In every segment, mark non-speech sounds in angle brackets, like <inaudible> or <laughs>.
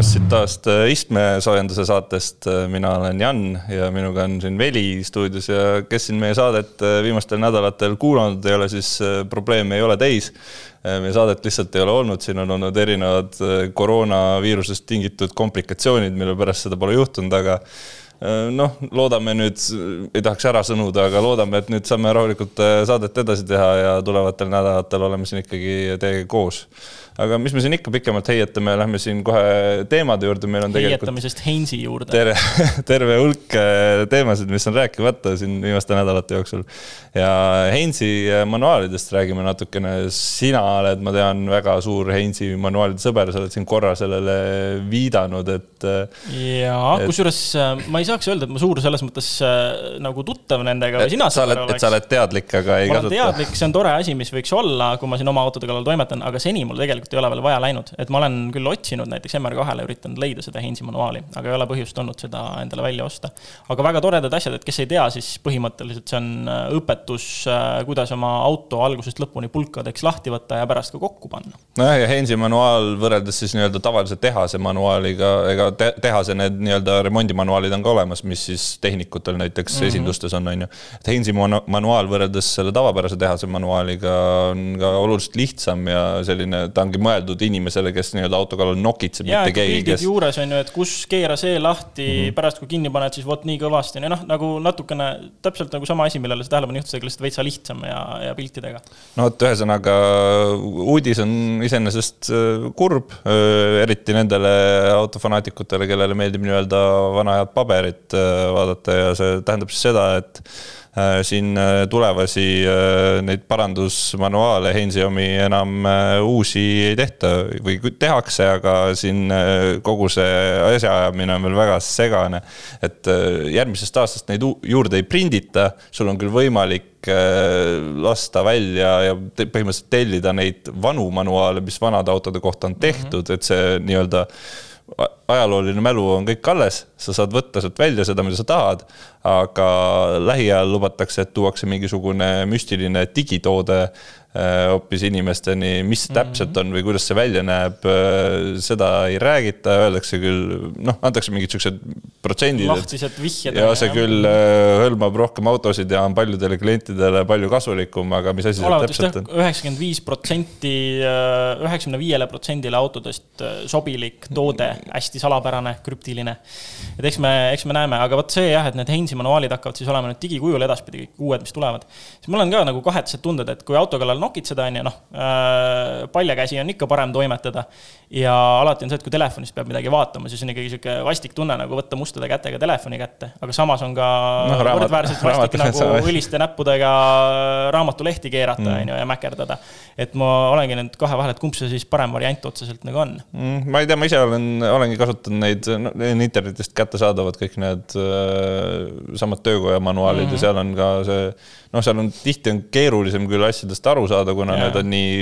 tulemast siit taas istmesoojenduse saatest. mina olen Jan ja minuga on siin Veli stuudios ja kes siin meie saadet viimastel nädalatel kuulanud ei ole, siis probleemi ei ole teis. meie saadet lihtsalt ei ole olnud, siin on olnud erinevad koroonaviirusest tingitud komplikatsioonid, mille pärast seda pole juhtunud, aga noh, loodame nüüd, ei tahaks ära sõnuda, aga loodame, et nüüd saame rahulikult saadet edasi teha ja tulevatel nädalatel oleme siin ikkagi teiega koos aga mis me siin ikka pikemalt heietame, lähme siin kohe teemade juurde, meil on tegelikult. heietamisest Heinzi juurde. terve, <laughs> terve hulk äh, teemasid, mis on rääkimata siin viimaste nädalate jooksul. ja Heinzi äh, manuaalidest räägime natukene. sina oled, ma tean, väga suur Heinzi manuaalide sõber, sa oled siin korra sellele viidanud, et. Äh, jaa, kusjuures ma ei saaks öelda, et ma suur selles mõttes nagu tuttav nendega või sina. sa oled, et sa oled teadlik, aga ei ma kasuta. teadlik, see on tore asi, mis võiks olla, kui ma siin oma autode kallal toimetan, aga seni mul tegelikult tegelikult ei ole veel vaja läinud, et ma olen küll otsinud näiteks MR2-le, üritanud leida seda Heinzi manuaali, aga ei ole põhjust olnud seda endale välja osta. aga väga toredad asjad, et kes ei tea, siis põhimõtteliselt see on äh, õpetus, äh, kuidas oma auto algusest lõpuni pulkadeks lahti võtta ja pärast ka kokku panna. nojah, ja Heinzi manuaal võrreldes siis nii-öelda tavalise tehase manuaaliga, ega te tehase need nii-öelda remondimanuaalid on ka olemas, mis siis tehnikutel näiteks mm -hmm. esindustes on, on ju. et Heinzi manuaal võrreldes selle tavapärase tehase manuaaliga on ka oluliselt lihtsam ja selline, ta ongi mõeldud inimesele, kes nii-öelda auto kallal nokitseb, mitte keegi, kes. juures on ju, et kus keera see lahti mm, -hmm. pärast kui kinni paned, siis vot nii kõvasti, noh, nagu natukene täpselt nagu sama asi, millele sa tähelepanu juhtisid, aga lihtsalt veitsa lihtsam ja, ja piltidega. no vot, ühesõnaga uudis on iseenesest äh, kurb, äh, eriti nendele autofanaatikutele, kellele meeldib nii-öelda vana head paberit äh, vaadata ja see tähendab siis seda, et siin äh, tulevasi äh, neid parandusmanuaale Heinzi omi enam uusi ei tehta või tehakse, aga siin kogu see asjaajamine on veel väga segane. et järgmisest aastast neid juurde ei prindita, sul on küll võimalik lasta välja ja põhimõtteliselt tellida neid vanu manuaale, mis vanade autode kohta on tehtud mm, -hmm. et see nii-öelda ajalooline mälu on kõik alles, sa saad võtta sealt välja seda, mida sa tahad. aga lähiajal lubatakse, et tuuakse mingisugune müstiline digitoode hoopis inimesteni, mis see täpselt on või kuidas see välja näeb, äh, seda ei räägita, öeldakse küll, noh, antakse mingid siuksed protsendid. lahtised vihjed. ja see küll äh, hõlmab rohkem autosid ja on paljudele klientidele palju kasulikum, aga mis asi see täpselt on? üheksakümmend viis protsenti, üheksakümne viiele protsendile autodest sobilik toode, hästi salapärane, krüptiline. et eks me, eks me näeme, aga vot see jah, et need Heinzi manuaalid hakkavad siis olema nüüd digikujul edaspidi, kõik uued, mis tulevad. siis mul on ka nagu kahetsed tunded, et kui auto kallal nokitseda, on ju, noh äh,, paljakäsi on ikka parem toimetada. ja alati on see, et kui telefonist peab midagi vaatama, siis on ikkagi sihuke vastik tunne nagu võtta mustade kätega telefoni kätte, aga samas on ka no, raamat, võrdväärselt vastik nagu õliste näppudega raamatulehti keerata, mm. on ju, ja mäkerdada. et ma olengi nüüd kahe vahel, et kumb see siis parem variant otseselt nagu on mm,? ma ei tea, ma ise olen, olengi kasutanud neid no,, internetist kättesaadavad kõik need äh, samad töökoja manuaalid mm -hmm. ja seal on ka see noh, seal on tihti on keerulisem küll asjadest aru saada, kuna ja. need on nii,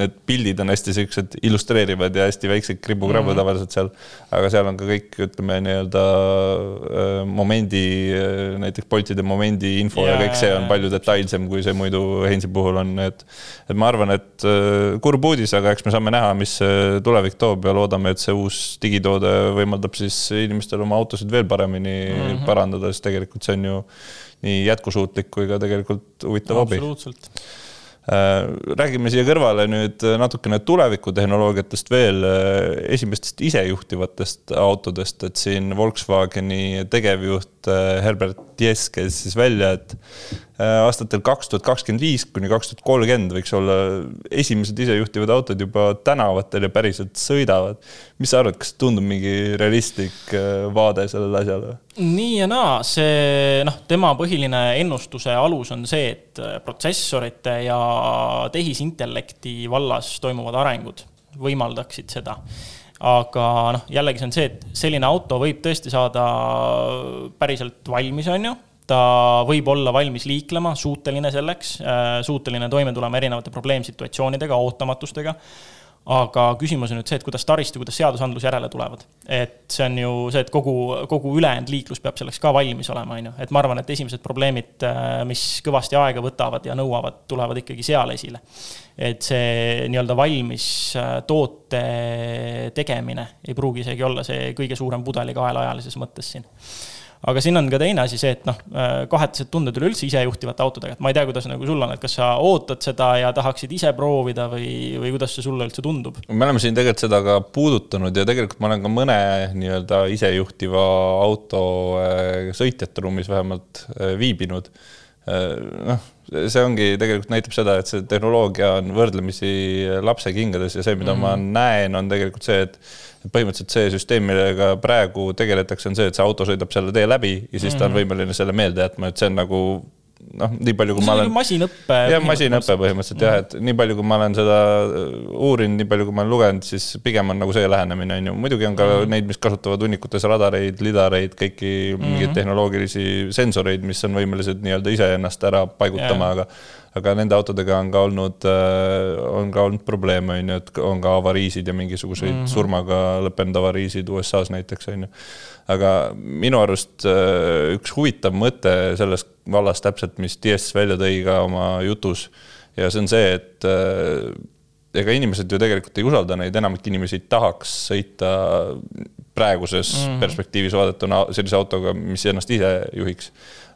need pildid on hästi siuksed illustreerivad ja hästi väiksed kribu-krabu mm. tavaliselt seal. aga seal on ka kõik, ütleme nii-öelda äh, momendi, äh, näiteks Boltide momendi info ja, ja kõik see on palju detailsem, kui see muidu Heinzi puhul on, et. et ma arvan, et äh, kurb uudis, aga eks me saame näha, mis tulevik toob ja loodame, et see uus digitoode võimaldab siis inimestel oma autosid veel paremini mm -hmm. parandada, sest tegelikult see on ju nii jätkusuutlik kui ka tegelikult huvitav hobi. absoluutselt räägime siia kõrvale nüüd natukene tulevikutehnoloogiatest veel, äh, esimestest isejuhtivatest autodest, et siin Volkswageni tegevjuht äh, Herbert Diess käis siis välja, et Äh, aastatel kaks tuhat kakskümmend viis kuni kaks tuhat kolmkümmend võiks olla esimesed isejuhtivad autod juba tänavatel ja päriselt sõidavad. mis sa arvad, kas tundub mingi realistlik äh, vaade sellele asjale? nii ja naa, see noh, tema põhiline ennustuse alus on see, et äh, protsessorite ja tehisintellekti vallas toimuvad arengud võimaldaksid seda aga noh, jällegi see on see, et selline auto võib tõesti saada päriselt valmis, on ju ta võib olla valmis liiklema, suuteline selleks, äh, suuteline toime tulema erinevate probleemsituatsioonidega, ootamatustega. Aga küsimus on nüüd see, et kuidas taristu, kuidas seadusandlus järele tulevad. et see on ju see, et kogu, kogu ülejäänud liiklus peab selleks ka valmis olema, on ju. et ma arvan, et esimesed probleemid, mis kõvasti aega võtavad ja nõuavad, tulevad ikkagi seal esile. et see nii-öelda valmis toote tegemine ei pruugi isegi olla see kõige suurem pudelikael ajalises mõttes siin aga siin on ka teine asi see, et noh, äh, kahetised tunded üleüldse isejuhtivate autodega, et ma ei tea, kuidas nagu sul on, et kas sa ootad seda ja tahaksid ise proovida või, või kuidas see sulle üldse tundub? me oleme siin tegelikult seda ka puudutanud ja tegelikult ma olen ka mõne nii-öelda isejuhtiva auto äh, sõitjate ruumis vähemalt äh, viibinud. noh, see ongi tegelikult näitab seda, et see tehnoloogia on võrdlemisi lapse kingades ja see, mida mm -hmm. ma näen, on tegelikult see, et põhimõtteliselt see süsteem, millega praegu tegeletakse, on see, et see auto sõidab selle tee läbi ja siis ta on mhm. võimeline selle meelde jätma, et see on nagu noh, nii palju, kui ma olen. masinõppe. jah, masinõpe põhimõtteliselt jah, et nii palju, kui ma olen seda uurinud, nii palju, kui ma olen lugenud, siis pigem on nagu see lähenemine, on ju. muidugi on ka mm -hmm. neid, mis kasutavad hunnikutes radareid, lidareid, kõiki mm -hmm. mingeid tehnoloogilisi sensoreid, mis on võimelised nii-öelda iseennast ära paigutama yeah., aga aga nende autodega on ka olnud, äh, on ka olnud probleeme, on ju, et on ka avariisid ja mingisuguseid mm -hmm. surmaga lõppenud avariisid USA-s näiteks, on ju. Aga minu arust äh, üks huvitav mõte selles vallas täpselt, mis DS välja tõi ka oma jutus ja see on see, et äh, ega inimesed ju tegelikult ei usalda neid, enamik inimesi ei tahaks sõita praeguses mm -hmm. perspektiivis vaadatuna sellise autoga, mis ennast ise juhiks.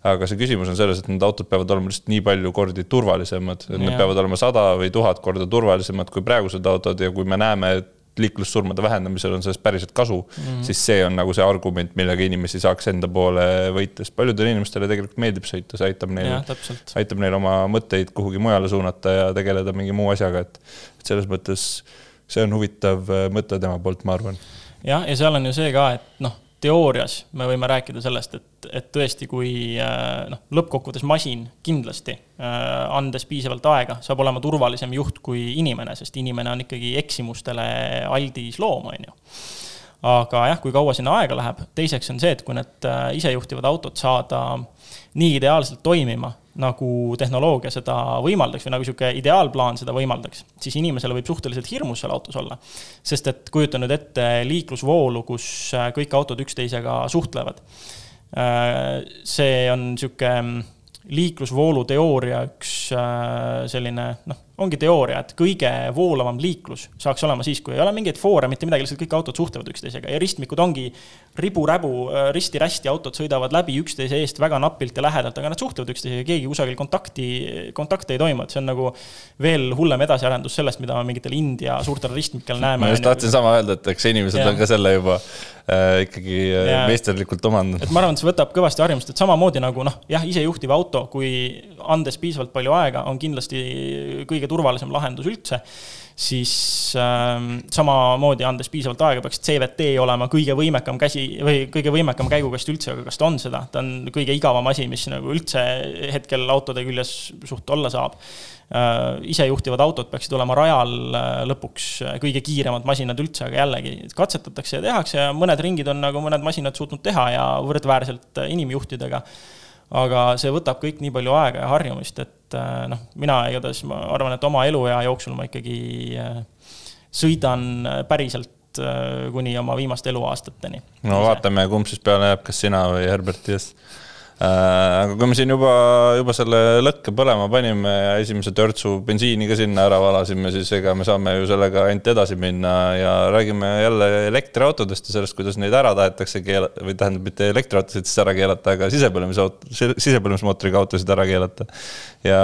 Aga see küsimus on selles, et need autod peavad olema lihtsalt nii palju kordi turvalisemad, et need peavad olema sada või tuhat korda turvalisemad kui praegused autod ja kui me näeme, et liiklussurmade vähendamisel on sellest päriselt kasu mm, -hmm. siis see on nagu see argument, millega inimesi saaks enda poole võita, sest paljudele inimestele tegelikult meeldib sõita, see aitab neil, aitab neil oma mõtteid kuhugi mujale suunata ja tegeleda mingi muu asjaga, et, et selles mõttes see on huvitav äh, mõte tema poolt, ma arvan. jah, ja seal on ju see ka, et noh, teoorias me võime rääkida sellest, et, et tõesti, kui äh, noh, lõppkokkuvõttes masin kindlasti, äh, andes piisavalt aega, saab olema turvalisem juht kui inimene, sest inimene on ikkagi eksimustele aldis loom, on ju. Aga jah, kui kaua sinna aega läheb, teiseks on see, et kui need äh, isejuhtivad autod saada nii ideaalselt toimima, nagu tehnoloogia seda võimaldaks või nagu niisugune ideaalplaan seda võimaldaks, siis inimesele võib suhteliselt hirmus seal autos olla. sest et kujuta nüüd ette liiklusvoolu, kus äh, kõik autod üksteisega suhtlevad. Äh, see on niisugune mm, liiklusvoolu teooria üks selline noh, ongi teooria, et kõige voolavam liiklus saaks olema siis, kui ei ole mingeid foore, mitte midagi, lihtsalt kõik autod suhtlevad üksteisega ja ristmikud ongi ribu-räbu, risti-rästi autod sõidavad läbi üksteise eest väga napilt ja lähedalt, aga nad suhtlevad üksteisega, keegi kusagil kontakti, kontakte ei toimu, et see on nagu veel hullem edasiarendus sellest, mida me mingitel India suurtel ristmikel näeme. ma just tahtsin sama öelda, et eks inimesed ja. on ka selle juba äh, ikkagi äh, ja. meisterlikult omandanud. et ma arvan, et see võtab kõvasti harjumust, et samamoodi nagu noh, jah, isejuhtiv auto, kui andes piisavalt palju aega, on kindlasti kõige kõige turvalisem lahendus üldse, siis ähm, samamoodi andes piisavalt aega, peaks CVT olema kõige võimekam käsi või kõige võimekam käigukast üldse, aga kas ta on seda, ta on kõige igavam asi, mis nagu üldse hetkel autode küljes suht olla saab äh,. isejuhtivad autod peaksid olema rajal äh, lõpuks kõige kiiremad masinad üldse, aga jällegi katsetatakse ja tehakse ja mõned ringid on nagu mõned masinad suutnud teha ja võrdväärselt inimjuhtidega aga see võtab kõik nii palju aega ja harjumist, et äh, noh, mina igatahes ma arvan, et oma eluea jooksul ma ikkagi äh, sõidan äh, päriselt kuni oma viimaste eluaastateni. no vaatame, kumb siis peale jääb, kas sina või Herbert Jess aga kui me siin juba, juba selle lõkke põlema panime ja esimese törtsu bensiini ka sinna ära valasime, siis ega me saame ju sellega ainult edasi minna ja räägime jälle elektriautodest ja sellest, kuidas neid ära tahetakse keelata või tähendab, mitte elektriautosid siis ära keelata, aga sisepõlemisauto, sisepõlemismootoriga autosid ära keelata. ja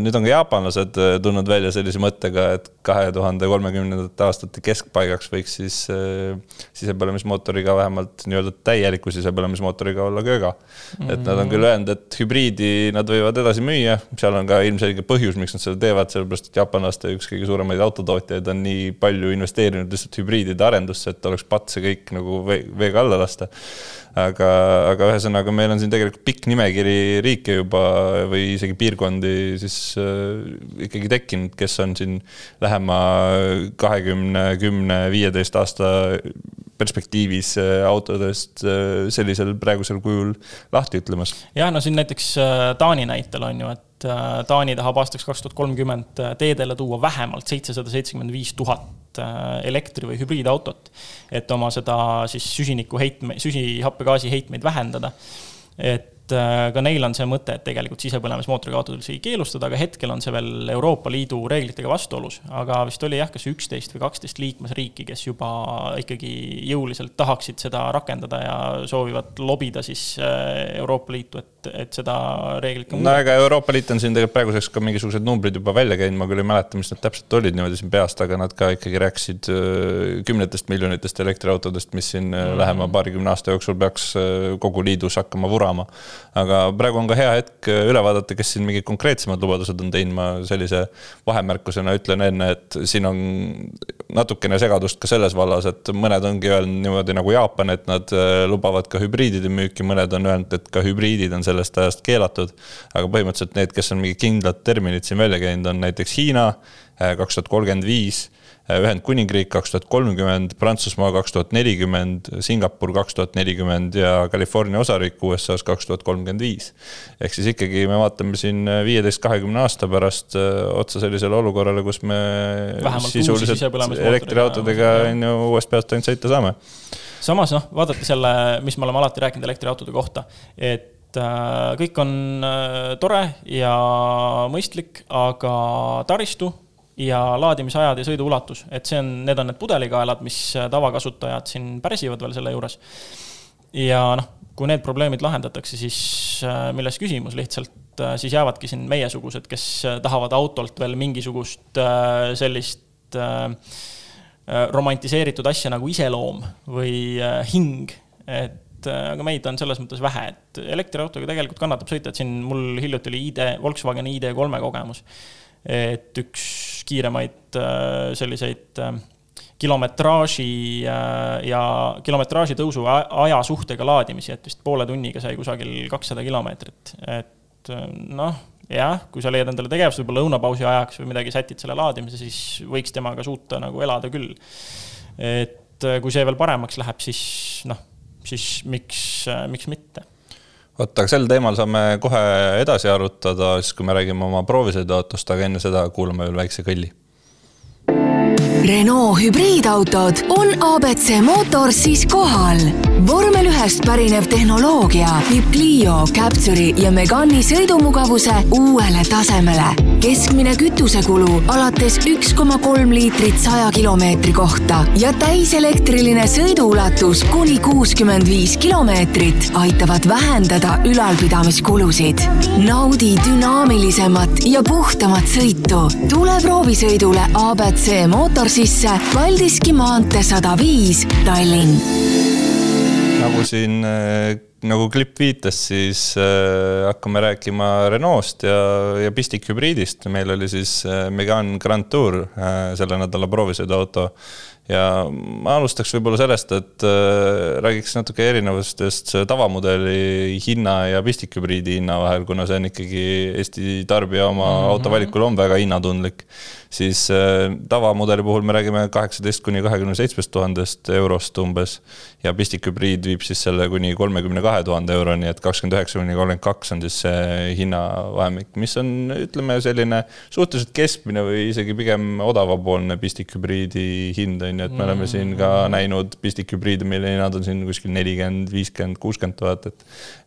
nüüd on ka jaapanlased äh, tulnud välja sellise mõttega, et kahe tuhande kolmekümnendate aastate keskpaigaks võiks siis äh, sisepõlemismootoriga vähemalt nii-öelda täieliku sisepõlemismootoriga olla kööga mm. -hmm. et nad on küll öelnud, et hübriidi nad võivad edasi müüa, seal on ka ilmselge põhjus, miks nad seda teevad, sellepärast et jaapanlaste üks kõige suuremaid autotootjaid on nii palju investeerinud lihtsalt hübriidide arendusse, et oleks patt see kõik nagu veega alla lasta. Aga, aga ühesõnaga, meil on siin tegelikult pikk nimekiri riike juba või isegi piirkondi siis äh, ikkagi tekkinud, kes on siin lähema kahekümne, kümne, viieteist aasta perspektiivis äh, autodest äh, sellisel praegusel kujul lahti ütlemas. jah, no siin näiteks äh, Taani näitel on ju, et Taani tahab aastaks kaks tuhat kolmkümmend teedele tuua vähemalt seitsesada seitsekümmend viis tuhat elektri- või hübriidautot, et oma seda siis süsiniku heitme, süsihappegaasi heitmeid vähendada. et et äh, ka neil on see mõte, et tegelikult sisepõlemismootoriga autod üldse ei keelustada, aga hetkel on see veel Euroopa Liidu reeglitega vastuolus. aga vist oli jah, kas üksteist või kaksteist liikmesriiki, kes juba ikkagi jõuliselt tahaksid seda rakendada ja soovivad lobida siis äh, Euroopa Liitu, et, et seda reeglit ka no ega Euroopa Liit on siin tegelikult praeguseks ka mingisugused numbrid juba välja käinud, ma küll ei mäleta, mis need täpselt olid niimoodi siin peast, aga nad ka ikkagi rääkisid äh, kümnetest miljonitest elektriautodest, mis siin mm. lähema paarikümne aasta jooksul peaks kogu liidus hakkama vurama aga praegu on ka hea hetk üle vaadata, kes siin mingid konkreetsemad lubadused on teinud, ma sellise vahemärkusena ütlen enne, et siin on natukene segadust ka selles vallas, et mõned ongi öelnud niimoodi nagu Jaapan, et nad äh, lubavad ka hübriidide müüki, mõned on öelnud, et ka hübriidid on sellest ajast keelatud. aga põhimõtteliselt need, kes on mingid kindlad terminid siin välja käinud, on näiteks Hiina äh, kaks tuhat kolmkümmend viis Äh, Ühendkuningriik kaks tuhat kolmkümmend, Prantsusmaa kaks tuhat nelikümmend, Singapur kaks tuhat nelikümmend ja California osariik USA-s kaks tuhat kolmkümmend viis. ehk siis ikkagi me vaatame siin äh, viieteist, kahekümne aasta pärast äh, otsa sellisele olukorrale, kus me Vähemalt sisuliselt elektriautodega on ju uuest peast ainult sõita saame. samas noh, vaadake selle, mis me oleme alati rääkinud elektriautode kohta, et kõik on tore ja mõistlik, aga taristu ja laadimisajad ja sõidu ulatus, et see on, need on need pudelikaelad, mis tavakasutajad siin pärsivad veel selle juures. ja noh, kui need probleemid lahendatakse, siis äh, milles küsimus, lihtsalt äh, siis jäävadki siin meiesugused, kes äh, tahavad autolt veel mingisugust sellist romantiseeritud asja nagu iseloom või hing, et aga meid on selles mõttes vähe, et elektriautoga tegelikult kannatab sõita, et siin mul hiljuti oli ID, Volkswageni ID3 kogemus. et üks kiiremaid äh, selliseid äh, kilometraaži äh, ja kilometraaži tõusu aja suhtega laadimisi, et vist poole tunniga sai kusagil kakssada kilomeetrit, et noh, jah, kui sa leiad endale tegevust võib-olla lõunapausi ajaks või midagi, sätid selle laadimise, siis võiks temaga suuta nagu elada küll. et kui see veel paremaks läheb, siis noh, siis miks, miks mitte vot, aga sel teemal saame kohe edasi arutada, siis kui me räägime oma proovisõiduautost, aga enne seda kuulame veel väikse kõlli Renault hübriidautod on abc Motorsis kohal. vormel ühest pärinev tehnoloogia viib Clio, Capture'i ja Megani sõidumugavuse uuele tasemele. keskmine kütusekulu alates üks koma kolm liitrit saja kilomeetri kohta ja täiselektriline sõiduulatus kuni kuuskümmend viis kilomeetrit aitavad vähendada ülalpidamiskulusid. naudi dünaamilisemat ja puhtamat sõitu. tule proovisõidule abc Motors sisse Paldiski maantee sada viis, Tallinn. nagu siin äh, nagu klipp viitas, siis äh, hakkame rääkima Renault'st ja, ja pistikhübriidist. meil oli siis äh, Megane Grand Tour selle nädala proovisõiduauto ja ma alustaks võib-olla sellest, et äh, räägiks natuke erinevustest tavamudeli hinna ja pistikhübriidi hinna vahel, kuna see on ikkagi Eesti tarbija oma mm -hmm. autovalikul on väga hinnatundlik. siis äh, tavamudeli puhul me räägime kaheksateist kuni kahekümne seitsmest tuhandest eurost umbes ja pistikhübriid viib siis selle kuni kolmekümne kahe tuhande euroni, et kakskümmend üheksa kuni kolmkümmend kaks on siis see hinnavahemik, mis on, ütleme, selline suhteliselt keskmine või isegi pigem odavapoolne pistikhübriidi hind on on ju, et me oleme siin ka mm. näinud pistikhübriide, mille hinnad on siin kuskil nelikümmend, viiskümmend, kuuskümmend tuhat, et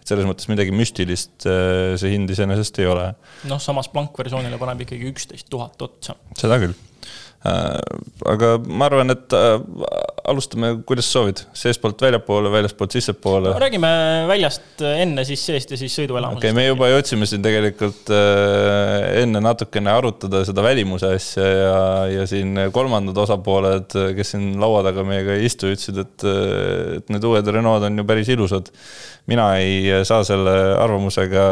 et selles mõttes midagi müstilist äh, see hind iseenesest ei ole. noh, samas blankversioonile paneb ikkagi üksteist tuhat otsa. seda küll aga ma arvan, et äh, alustame, kuidas soovid, seestpoolt väljapoole, väljaspoolt sissepoole no,. räägime väljast enne, siis seest ja siis sõiduelamusest. okei okay,, me juba jõudsime siin tegelikult äh, enne natukene arutada seda välimuse asja ja, ja siin kolmandad osapooled, kes siin laua taga meiega ei istu, ütlesid, et, et need uued Renault on ju päris ilusad mina ei saa selle arvamusega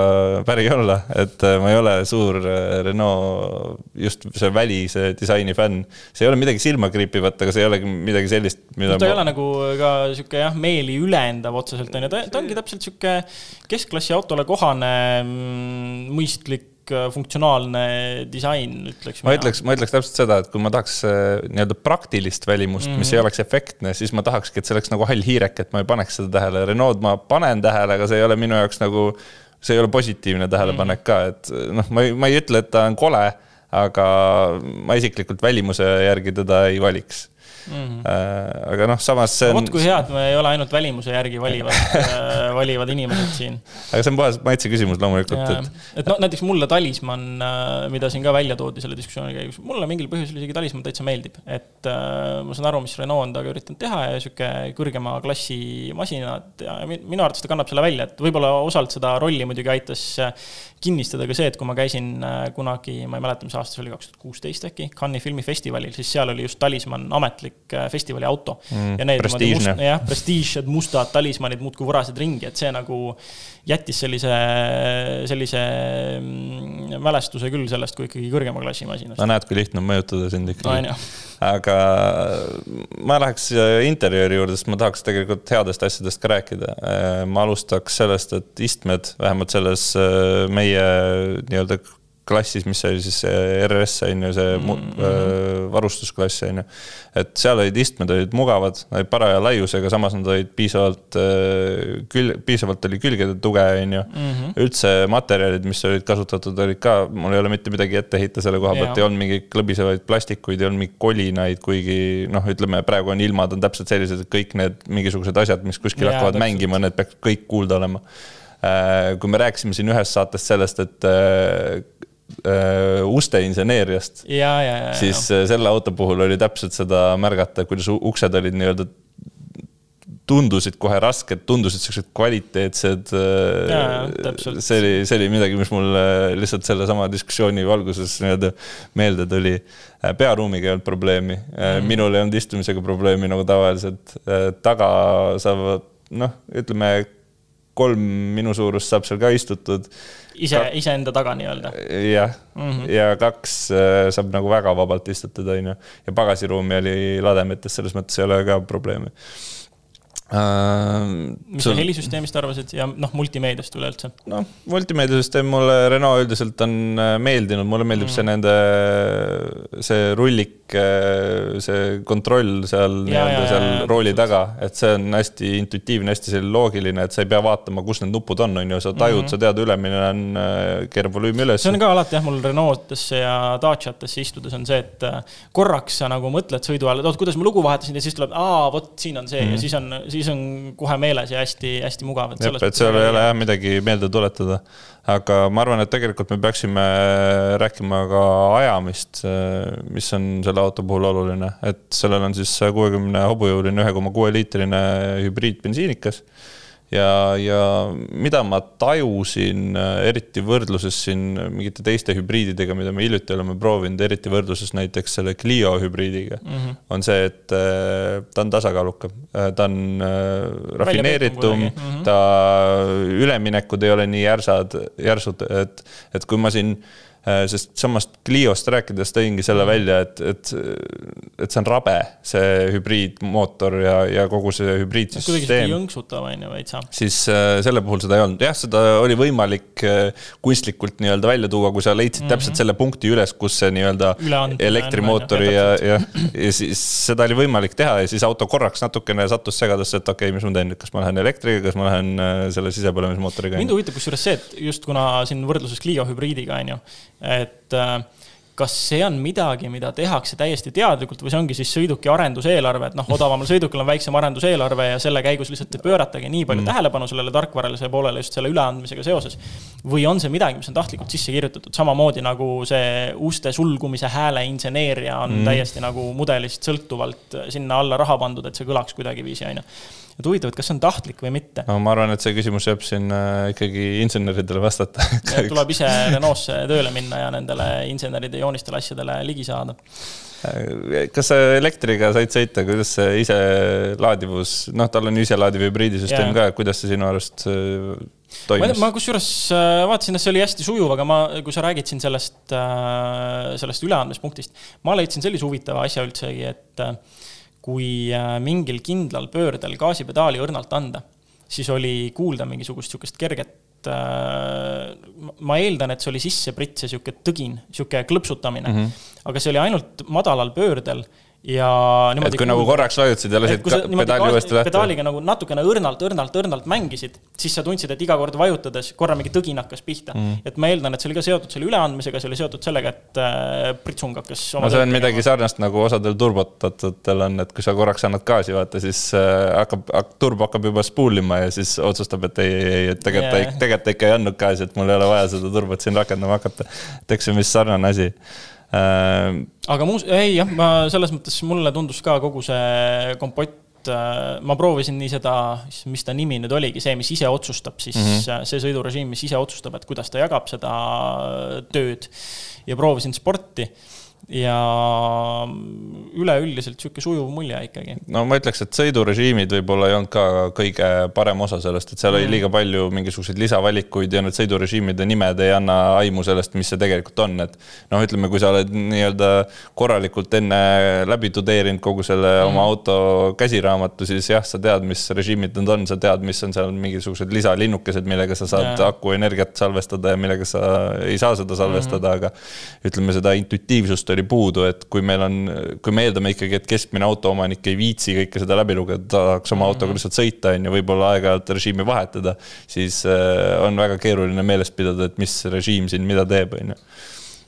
päri olla, et äh, ma ei ole suur äh, Renault just see välise disaini fänn. See ei ole midagi silmakriipivat, aga see ei olegi midagi sellist, mida no, ta ma... ei ole nagu ka sihuke jah, meeli ülendav otseselt on ju, ta, ta ongi täpselt sihuke keskklassi autole kohane, mm, mõistlik funktsionaalne disain, ütleks. ma ütleks, ma ütleks täpselt seda, et kui ma tahaks äh, nii-öelda praktilist välimust mm, -hmm. mis mhm. ei oleks efektne, siis ma tahakski, et see oleks nagu hall hiirek, et ma ei paneks seda tähele. Renault ma panen tähele, aga see ei ole minu jaoks nagu see ei ole positiivne tähelepanek ka, et noh, ma ei, ma ei ütle, et ta on kole, aga ma isiklikult välimuse järgi teda ei valiks Mm -hmm. aga noh, samas see on. vot kui hea, et me ei ole ainult välimuse järgi valivad äh, valivad inimesed siin. aga see on puhas maitse küsimus loomulikult, et. et noh, näiteks mulle talismann, äh, mida siin ka välja toodi selle diskussiooni käigus, mulle mingil põhjusel isegi talismann täitsa meeldib. et ma saan aru, mis Renault on temaga üritanud teha ja sihuke kõrgema klassi masinad ja minu arvates ta kannab selle välja, et võib-olla osalt seda rolli muidugi aitas kinnistada ka see, et kui ma käisin kunagi, ma ei mäleta, mis aasta see oli, kaks tuhat kuusteist äkki, Cannes'i filmifestivalil, siis seal oli just talismann ametlik äh, festivali auto mm,. ja need must, jah, prestiižsed mustad talismanid muudkui vurasid ringi, et see nagu jättis sellise, sellise mm, mälestuse küll sellest kui ikkagi kõrgema klassi masinast. no näed, kui lihtne on mõjutada sind ikkagi no,. aga ma läheks interjööri juurde, sest ma tahaks tegelikult headest asjadest ka rääkida. Äh, ma alustaks sellest, et istmed, vähemalt selles äh, meie nii-öelda klassis, mis oli siis RS on ju, see mm -hmm. varustusklass on ju. et seal olid istmed olid mugavad, olid paraja laiusega, samas nad olid piisavalt kül-, piisavalt oli külgede tuge, on ju. Mhm. üldse materjalid, mis olid kasutatud, olid ka, mul ei ole mitte midagi ette heita selle koha pealt, ei olnud mingeid klõbisevaid plastikuid, ei olnud mingeid kolinaid, kuigi noh, ütleme praegu on ilmad on täpselt sellised, et kõik need mingisugused asjad, mis kuskil ja, hakkavad täpselt. mängima, need peaks kõik kuulda olema kui me rääkisime siin ühes saates sellest, et äh, uste inseneeriast. siis ja. Äh, selle auto puhul oli täpselt seda märgata, kuidas uksed olid nii-öelda tundusid kohe rasked, tundusid siuksed kvaliteetsed. Äh, see oli, see oli midagi, mis mul lihtsalt sellesama diskussiooni valguses nii-öelda meelde tuli. Äh, pearuumiga ei olnud probleemi mm, minul ei olnud istumisega probleemi nagu tavaliselt. taga saavad noh, ütleme kolm minu suurust saab seal ka istutud ise, iseenda taga nii-öelda. jah mm, -hmm. ja kaks äh, saab nagu väga vabalt istutada, on ju. ja pagasiruumi oli lademetes, selles mõttes ei ole ka probleemi Uh, mis sa helisüsteemist arvasid ja noh, multimeediast üleüldse? noh, multimeediasüsteem mulle Renault üldiselt on äh, meeldinud, mulle meeldib mm. see nende, see rullik, äh, see kontroll seal nii-öelda seal ja, rooli taga, et see on hästi intuitiivne, hästi selline loogiline, et sa ei pea vaatama, kus need nupud on, on ju, sa tajud mm, -hmm. sa tead, ülemine on, keerab volüümi üles. see on ka alati jah, mul Renaultesse ja Daciatesse istudes on see, et korraks sa nagu mõtled sõidu ajal, et oot, kuidas ma lugu vahetasin ja siis tuleb, aa, vot siin on see mm -hmm. ja siis on siis on kohe meeles ja hästi-hästi mugav. et seal ei ole jah midagi meelde tuletada. aga ma arvan, et tegelikult me peaksime rääkima ka ajamist, mis on selle auto puhul oluline, et sellel on siis kuuekümne hobujõuline ühe koma kuue liitrine hübriidbensiinikas ja, ja mida ma tajusin, eriti võrdluses siin mingite teiste hübriididega, mida me hiljuti oleme proovinud, eriti võrdluses näiteks selle Clio hübriidiga mm, -hmm. on see, et äh, ta on tasakaalukam, äh, ta on äh, rafineeritum mm, -hmm. ta üleminekud ei ole nii järsad, järsud, et, et kui ma siin Äh, sest samast Cliost rääkides tõingi selle mm. välja, et, et, et see on rabe, see hübriidmootor ja, ja kogu see hübriidsüsteem. kuidagi jõnksutav on ju veitsa. siis äh, selle puhul seda ei olnud, jah, seda oli võimalik äh, kunstlikult nii-öelda välja tuua, kui sa leidsid mm -hmm. täpselt selle punkti üles, kus see nii-öelda elektrimootori ja, ja, ja siis seda oli võimalik teha ja siis auto korraks natukene sattus segadusse, et okei okay,, mis ma teen nüüd, kas ma lähen elektriga, kas ma lähen selle sisepõlemismootoriga. mind huvitab kusjuures see, et just kuna siin võrdluses Clio hübriidiga on ju et äh, kas see on midagi, mida tehakse täiesti teadlikult või see ongi siis sõiduki arenduseelarve, et noh, odavamal sõidukil on väiksem arenduseelarve ja selle käigus lihtsalt ei pööratagi nii palju mm. tähelepanu sellele tarkvaralisele poolele just selle üleandmisega seoses. või on see midagi, mis on tahtlikult sisse kirjutatud, samamoodi nagu see uste sulgumise hääle inseneeria on mm. täiesti nagu mudelist sõltuvalt sinna alla raha pandud, et see kõlaks kuidagiviisi, on ju et huvitav, et kas see on tahtlik või mitte. no ma arvan, et see küsimus jääb siin äh, ikkagi inseneridele vastata tuleb ise Renault'sse tööle minna ja nendele inseneride joonistele asjadele ligi saada. Äh, kas sa elektriga said sõita, kuidas see iselaadivus, noh, tal on iselaadiv hübriidisüsteem ka, kuidas see sinu arust äh, toimis? ma, ma kusjuures vaatasin, et see oli hästi sujuv, aga ma, kui sa räägid siin sellest, sellest üleandmispunktist, ma leidsin sellise huvitava asja üldsegi, et kui äh, mingil kindlal pöördel gaasipedaali õrnalt anda, siis oli kuulda mingisugust niisugust kerget äh, ma eeldan, et see oli sisseprits ja sihuke tõgin, sihuke klõpsutamine mm. -hmm. aga see oli ainult madalal pöördel ja niimoodi. et kui nagu korraks vajutasid ja lasid pedaali uuesti lahti. pedaaliga nagu natukene õrnalt, õrnalt, õrnalt mängisid, siis sa tundsid, et iga kord vajutades korra mingi tõgin hakkas pihta mm.. et ma eeldan, et see oli ka seotud selle üleandmisega, see oli seotud sellega, et äh, pritsung hakkas. no see on midagi sarnast nagu osadel turbotatutel on, et kui sa korraks annad gaasi, vaata, siis äh, hakkab, turbo hakkab juba spoolima ja siis otsustab, et ei, ei, et tegelikult yeah., tegelikult ikka ei andnud gaasi, et mul ei ole vaja seda turbot siin rakendama hakata. et eks see on vist sarnane asi aga muus-, ei jah, ma selles mõttes mulle tundus ka kogu see kompott äh, ma proovisin nii seda, mis ta nimi nüüd oligi, see, mis ise otsustab, siis mm -hmm. see sõidurežiim, mis ise otsustab, et kuidas ta jagab seda tööd ja proovisin sporti ja üleüldiselt niisugune sujuv mulje ikkagi. no ma ütleks, et sõidurežiimid võib-olla ei olnud ka kõige parem osa sellest, et seal mm. oli liiga palju mingisuguseid lisavalikuid ja need sõidurežiimide nimed ei anna aimu sellest, mis see tegelikult on, et noh, ütleme, kui sa oled nii-öelda korralikult enne läbi tudeerinud kogu selle mm. oma auto käsiraamatu, siis jah, sa tead, mis režiimid need on, sa tead, mis on seal mingisugused lisalinnukesed, millega sa saad yeah. aku energiat salvestada ja millega sa ei saa seda salvestada mm., aga ütleme, seda intuitiivsust oli puudu, et kui meil on, kui me eeldame ikkagi, et keskmine autoomanik ei viitsi kõike seda läbi lugeda, tahaks oma autoga mhm. lihtsalt sõita, on ju, võib-olla aeg-ajalt režiimi vahetada, siis äh, on väga keeruline meeles pidada, et mis režiim siin mida teeb, on ju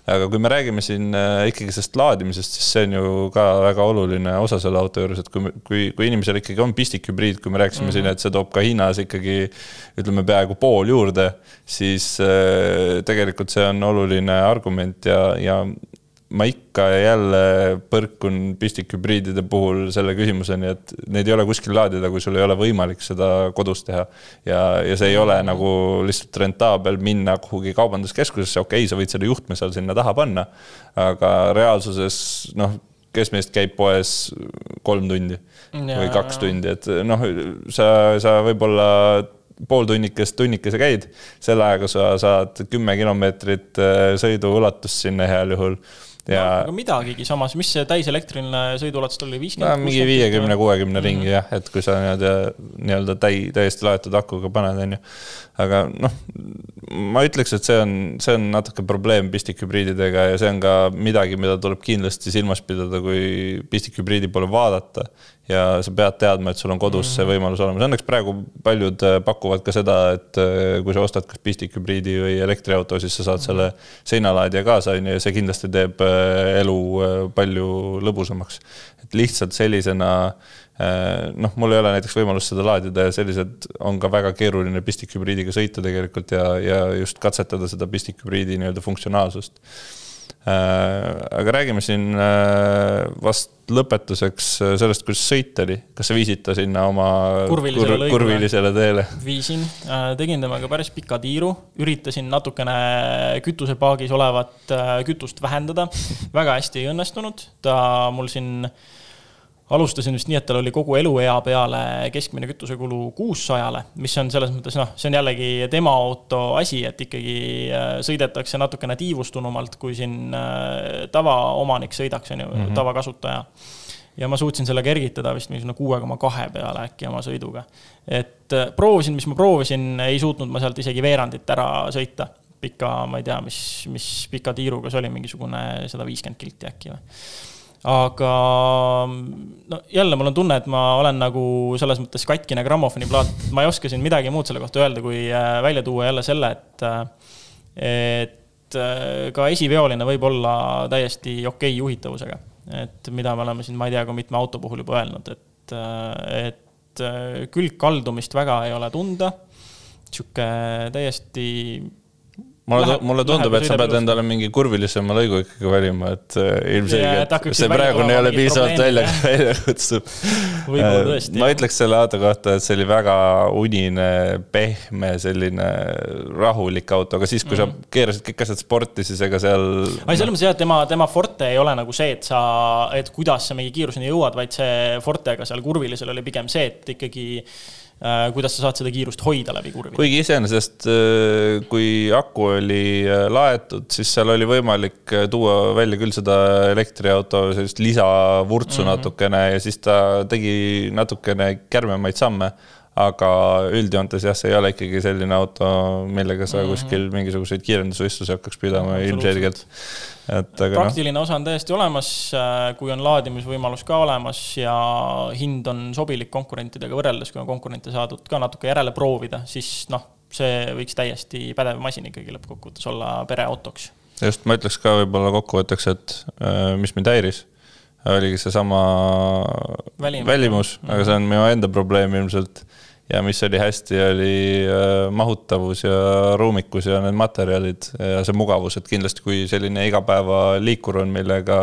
aga kui me räägime siin äh, ikkagi sellest laadimisest, siis see on ju ka väga oluline osa selle auto juures, et kui, kui, kui inimesel ikkagi on pistikhübriid, kui me rääkisime mm -hmm. siin, et see toob ka hinnas ikkagi ütleme, peaaegu pool juurde, siis äh, tegelikult see on oluline argument ja, ja ma ikka ja jälle põrkun pistikhübriidide puhul selle küsimuseni, et neid ei ole kuskil laadida, kui sul ei ole võimalik seda kodus teha. ja, ja see ei ole nagu lihtsalt rentaabel minna kuhugi kaubanduskeskusesse, okei okay,, sa võid selle juhtme seal sinna taha panna, aga reaalsuses noh, kes meist käib poes kolm tundi ja, või kaks tundi, et noh, sa, sa võib-olla pooltunnikest, tunnikese käid, selle ajaga sa saad kümme kilomeetrit äh, sõidu ulatust sinna heal juhul ja no, aga midagigi samas, mis see täiselektriline sõiduulatus oli, viiskümmend? mingi viiekümne, kuuekümne ringi mm jah, et kui sa nii-öelda, nii-öelda täi-, täiesti laetud akuga paned, on ju. aga noh, ma ütleks, et see on, see on natuke probleem pistikhübriididega ja see on ka midagi, mida tuleb kindlasti silmas pidada, kui pistikhübriidi poole vaadata ja sa pead teadma, et sul on kodus see mhm. võimalus olemas. Õnneks praegu paljud äh, pakuvad ka seda, et äh, kui sa ostad kas pistikhübriidi või elektriauto, siis sa saad selle seinalaadija kaasa, on ju, ja see kindlasti teeb äh, elu palju lõbusamaks. et lihtsalt sellisena noh, mul ei ole näiteks võimalust seda laadida ja sellised on ka väga keeruline pistikhübriidiga sõita tegelikult ja, ja just katsetada seda pistikhübriidi nii-öelda funktsionaalsust aga räägime siin äh, vast lõpetuseks äh, sellest, kuidas sõit oli. kas sa viisid ta sinna oma kurvilisele, kur, kurvilisele teele? viisin, tegin temaga päris pika tiiru, üritasin natukene kütusepaagis olevat kütust vähendada. väga hästi ei õnnestunud, ta mul siin alustasin vist nii, et tal oli kogu eluea peale keskmine kütusekulu kuussajale, mis on selles mõttes noh, see on jällegi tema auto asi, et ikkagi äh, sõidetakse natukene tiivustunumalt, kui siin äh, tavaomanik sõidaks, on ju mm -hmm., tavakasutaja. ja ma suutsin selle kergitada vist mingisugune kuue koma kahe peale äkki oma sõiduga. et äh, proovisin, mis ma proovisin, ei suutnud ma sealt isegi veerandit ära sõita pika, ma ei tea, mis, mis pika tiiruga see oli, mingisugune sada viiskümmend kilti äkki või aga no jälle mul on tunne, et ma olen nagu selles mõttes katkine grammofoni plaat, ma ei oska siin midagi muud selle kohta öelda, kui äh, välja tuua jälle selle, et, äh, et äh, ka esiveoline võib olla täiesti okei okay juhitavusega. et mida me oleme siin, ma ei tea, kui mitme auto puhul juba öelnud, et, et külgkaldumist väga ei ole tunda. sihuke täiesti mulle, mulle tundub, et sa pead endale mingi kurvilisema lõigu ikkagi valima, et äh, ilmselgelt see praegune ei ole piisavalt välja, <laughs> välja kutsuv. Äh, ma ütleks selle auto kohta, et see oli väga unine, pehme, selline rahulik auto, aga siis, kui mm -hmm. sa mhm. keerasid kõik asjad sporti, siis ega seal. ei, selles mõttes jah, et tema, tema forte ei ole nagu see, et sa, et kuidas sa mingi kiiruseni jõuad, vaid see fortega seal kurvilisel oli pigem see, et ikkagi kuidas sa saad seda kiirust hoida läbi kurvi? kuigi iseenesest, äh, kui aku oli äh, laetud, siis seal oli võimalik tuua välja küll seda elektriauto sellist lisavurtsu mm -hmm. natukene ja siis ta tegi natukene kärmemaid samme aga üldjoontes jah, see ei ole ikkagi selline auto, millega sa mm -hmm. kuskil mingisuguseid kiirendusvõistlusi hakkaks pidama ilmselgelt. et aga noh. praktiline no. osa on täiesti olemas, äh, kui on laadimisvõimalus ka olemas ja hind on sobilik konkurentidega võrreldes, kui on konkurente saadud ka natuke järele proovida, siis noh, see võiks täiesti pädev masin ikkagi lõppkokkuvõttes olla pereautoks. just, ma ütleks ka võib-olla kokkuvõtteks, et äh, mis mind häiris oligi seesama välimus, välimus, aga see on minu enda probleem ilmselt. Ja mis oli hästi, oli äh, mahutavus ja ruumikus ja need materjalid ja see mugavus, et kindlasti kui selline igapäevaliikur on, millega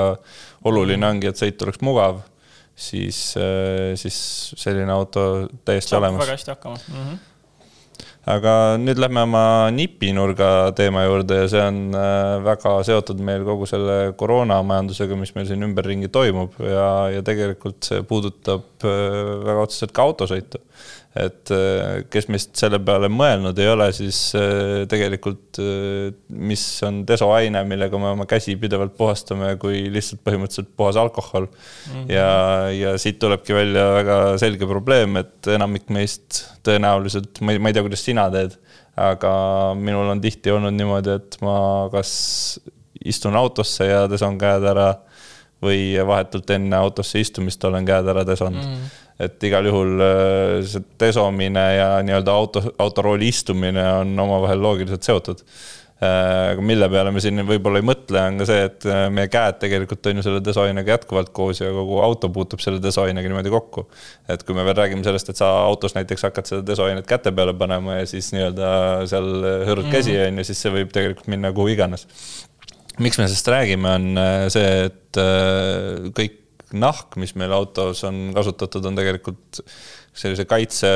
oluline ongi, et sõit oleks mugav, siis, äh, siis selline auto täiesti Saab olemas. väga hästi hakkama mm. -hmm aga nüüd lähme oma nipinurga teema juurde ja see on äh, väga seotud meil kogu selle koroonamajandusega, mis meil siin ümberringi toimub ja, ja tegelikult see puudutab väga otseselt ka autosõitu et äh, kes meist selle peale mõelnud ei ole, siis äh, tegelikult äh, mis on desoaine, millega me oma käsi pidevalt puhastame, kui lihtsalt põhimõtteliselt puhas alkohol mm. -hmm. ja, ja siit tulebki välja väga selge probleem, et enamik meist tõenäoliselt, ma ei, ma ei tea, kuidas sina teed, aga minul on tihti olnud niimoodi, et ma kas istun autosse ja deson käed ära või vahetult enne autosse istumist olen käed ära desonud mm. et igal juhul äh, see desomine ja nii-öelda auto, autorooli istumine on omavahel loogiliselt seotud. Äh, aga mille peale me siin võib-olla ei mõtle, on ka see, et äh, meie käed tegelikult on ju selle desoinega jätkuvalt koos ja kogu auto puutub selle desoinega niimoodi kokku. et kui me veel räägime sellest, et sa autos näiteks hakkad seda desoinet käte peale panema ja siis nii-öelda seal hõõrud käsi, mhm. on ju, siis see võib tegelikult minna kuhu iganes. Miks me sellest räägime, on see, et kõik nahk, mis meil autos on kasutatud, on tegelikult sellise kaitse,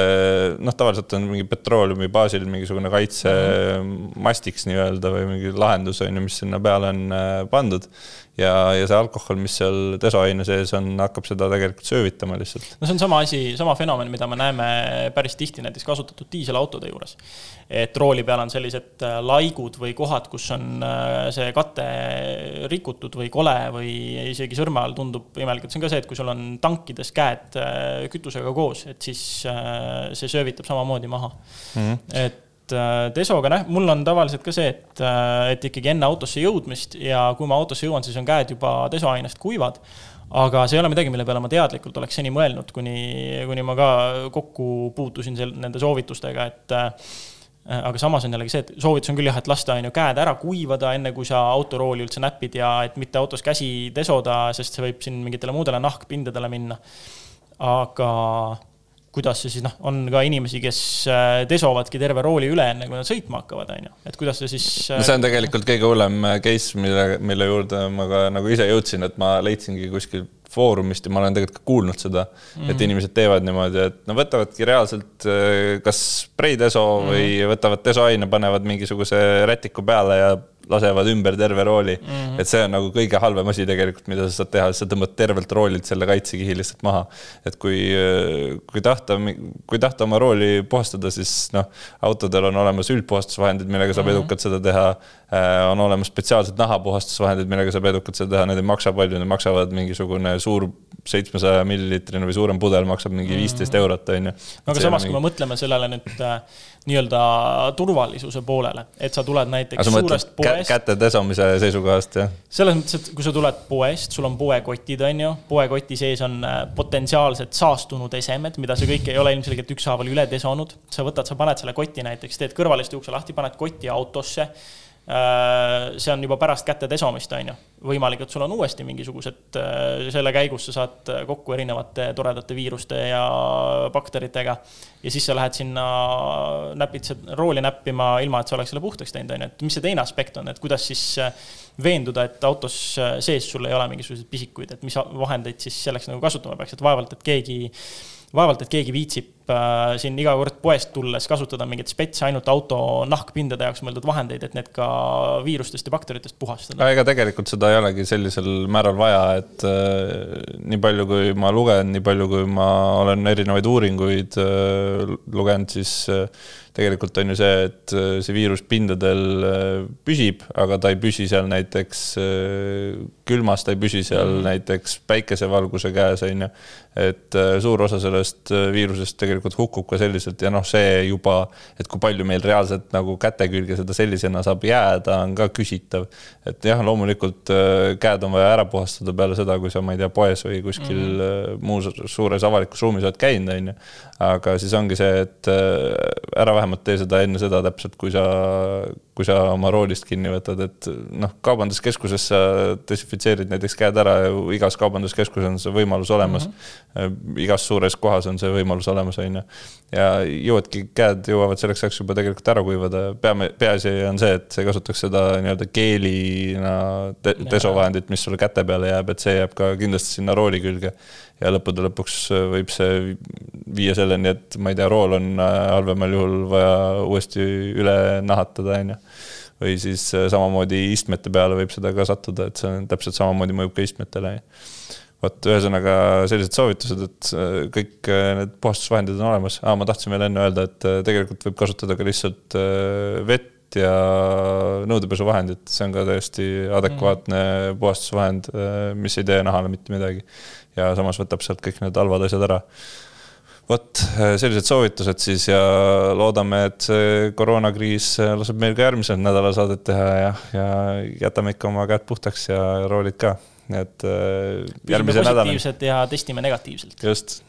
noh, tavaliselt on mingi petrooleumi baasil mingisugune kaitsemastiks mhm. nii-öelda või mingi lahendus on ju, mis sinna peale on äh, pandud ja, ja see alkohol, mis seal desoaine sees on, hakkab seda tegelikult söövitama lihtsalt. no see on sama asi, sama fenomen, mida me näeme päris tihti näiteks kasutatud diiselautode juures. et rooli peal on sellised äh, laigud või kohad, kus on äh, see kate rikutud või kole või isegi sõrme all tundub imelik, et see on ka see, et kui sul on tankides käed äh, kütusega koos, et siis see söövitab samamoodi maha mm. -hmm. et et äh, desoga näh-, mul on tavaliselt ka see, et, äh, et ikkagi enne autosse jõudmist ja kui ma autosse jõuan, siis on käed juba desoainest kuivad. aga see ei ole midagi, mille peale ma teadlikult oleks seni mõelnud, kuni, kuni ma ka kokku puutusin sel-, nende soovitustega, et äh, aga samas on jällegi see, et soovitus on küll jah, et lasta on ju käed ära kuivada, enne kui sa autorooli üldse näpid ja et mitte autos käsi desoda, sest see võib siin mingitele muudele nahkpindadele minna. aga kuidas see siis noh, on ka inimesi, kes äh, desovadki terve rooli üle, enne kui nad sõitma hakkavad, on ju, et kuidas see siis. no see on äh, tegelikult kõige hullem äh, case, mille, mille juurde ma ka nagu ise jõudsin, et ma leidsingi kuskil foorumist ja ma olen tegelikult ka kuulnud seda mm, -hmm. et mhm. inimesed teevad niimoodi, et no võtavadki reaalselt kas spreideso mm -hmm. või võtavad desoaine, panevad mingisuguse rätiku peale ja lasevad ümber terve rooli mm. -hmm. et see on nagu kõige halvem asi tegelikult, mida sa saad teha, sa tõmbad tervelt roolilt selle kaitsekihi lihtsalt maha. et kui, kui tahta, kui tahta oma rooli puhastada, siis noh, autodel on olemas üldpuhastusvahendid, millega saab mm -hmm. edukalt seda teha. Äh, on olemas spetsiaalsed nahapuhastusvahendid, millega saab edukalt seda teha, need ei maksa palju, need maksavad mingisugune suur seitsmesaja milliliitrine või suurem pudel maksab mingi viisteist mm -hmm. eurot, on ju. no aga samas mingi..., kui me mõtleme sellele nüüd äh, nii-öelda turvalisuse poolele, et sa tuled näiteks suurest poest. käte desomise seisukohast, jah? selles mõttes, et kui sa tuled poest, sul on poekotid, on ju, poekoti sees on äh, potentsiaalsed saastunud esemed, mida sa kõike ei ole ilmselgelt ükshaaval üle desonud. sa võtad, sa paned selle koti näiteks, teed kõrvaliste ukse lahti, paned koti autosse see on juba pärast käte desomist, on ju. võimalik, et sul on uuesti mingisugused, äh, selle käigus sa saad kokku erinevate toredate viiruste ja bakteritega. ja siis sa lähed sinna, näpid seda rooli näppima, ilma et sa oleks selle puhtaks teinud, on ju, et mis see teine aspekt on, et kuidas siis äh, veenduda, et autos sees sul ei ole mingisuguseid pisikuid, et mis vahendeid siis selleks nagu kasutama peaks, et vaevalt, et keegi vaevalt, et keegi viitsib äh, siin iga kord poest tulles kasutada mingeid spets ainult auto nahkpindade jaoks mõeldud vahendeid, et need ka viirustest ja bakteritest puhastada. ega tegelikult seda ei olegi sellisel määral vaja, et äh, nii palju, kui ma lugen, nii palju, kui ma olen erinevaid uuringuid äh, lugenud, siis äh, tegelikult on ju see, et äh, see viirus pindadel äh, püsib, aga ta ei püsi seal näiteks äh, külmas, ta ei püsi seal mm. näiteks päikesevalguse käes, on ju. et suur osa sellest viirusest tegelikult tegelikult hukkub ka selliselt ja noh, see juba, et kui palju meil reaalselt nagu käte külge seda sellisena saab jääda, on ka küsitav. et jah, loomulikult äh, käed on vaja ära puhastada peale seda, kui sa, ma ei tea, poes või kuskil mm -hmm. muus suures avalikus ruumis oled käinud, on ju. aga siis ongi see, et äh, ära vähemalt tee seda enne seda täpselt, kui sa, kui sa oma roolist kinni võtad, et noh, kaubanduskeskuses sa desinfitseerid näiteks käed ära ja igas kaubanduskeskuses on see võimalus olemas mm. -hmm. igas suures kohas on see võimalus olemas, on ju. Ja jõuadki, käed jõuavad selleks ajaks juba tegelikult ära kuivada, peame, peaasi on see, et sa ei kasutaks seda nii-öelda keelina te, desovahendit, mis sulle käte peale jääb, et see jääb ka kindlasti sinna rooli külge. ja lõppude lõpuks võib see viia selleni, et ma ei tea, rool on äh, halvemal juhul vaja uuesti üle nahatada, on ju või siis äh, samamoodi istmete peale võib seda ka sattuda, et see on täpselt samamoodi mõjub ka istmetele. Vot ühesõnaga sellised soovitused, et äh, kõik äh, need puhastusvahendid on olemas ah,, ma tahtsin veel enne öelda, et tegelikult võib kasutada ka lihtsalt vett ja nõudepesuvahendit, see on ka täiesti adekvaatne mm. puhastusvahend, mis ei tee nahale mitte midagi. ja samas võtab sealt kõik need halvad asjad ära vot sellised soovitused siis ja loodame, et see koroonakriis laseb meil ka järgmisel nädalal saadet teha ja, ja jätame ikka oma käed puhtaks ja roolid ka, et järgmise nädala. ja testime negatiivselt. just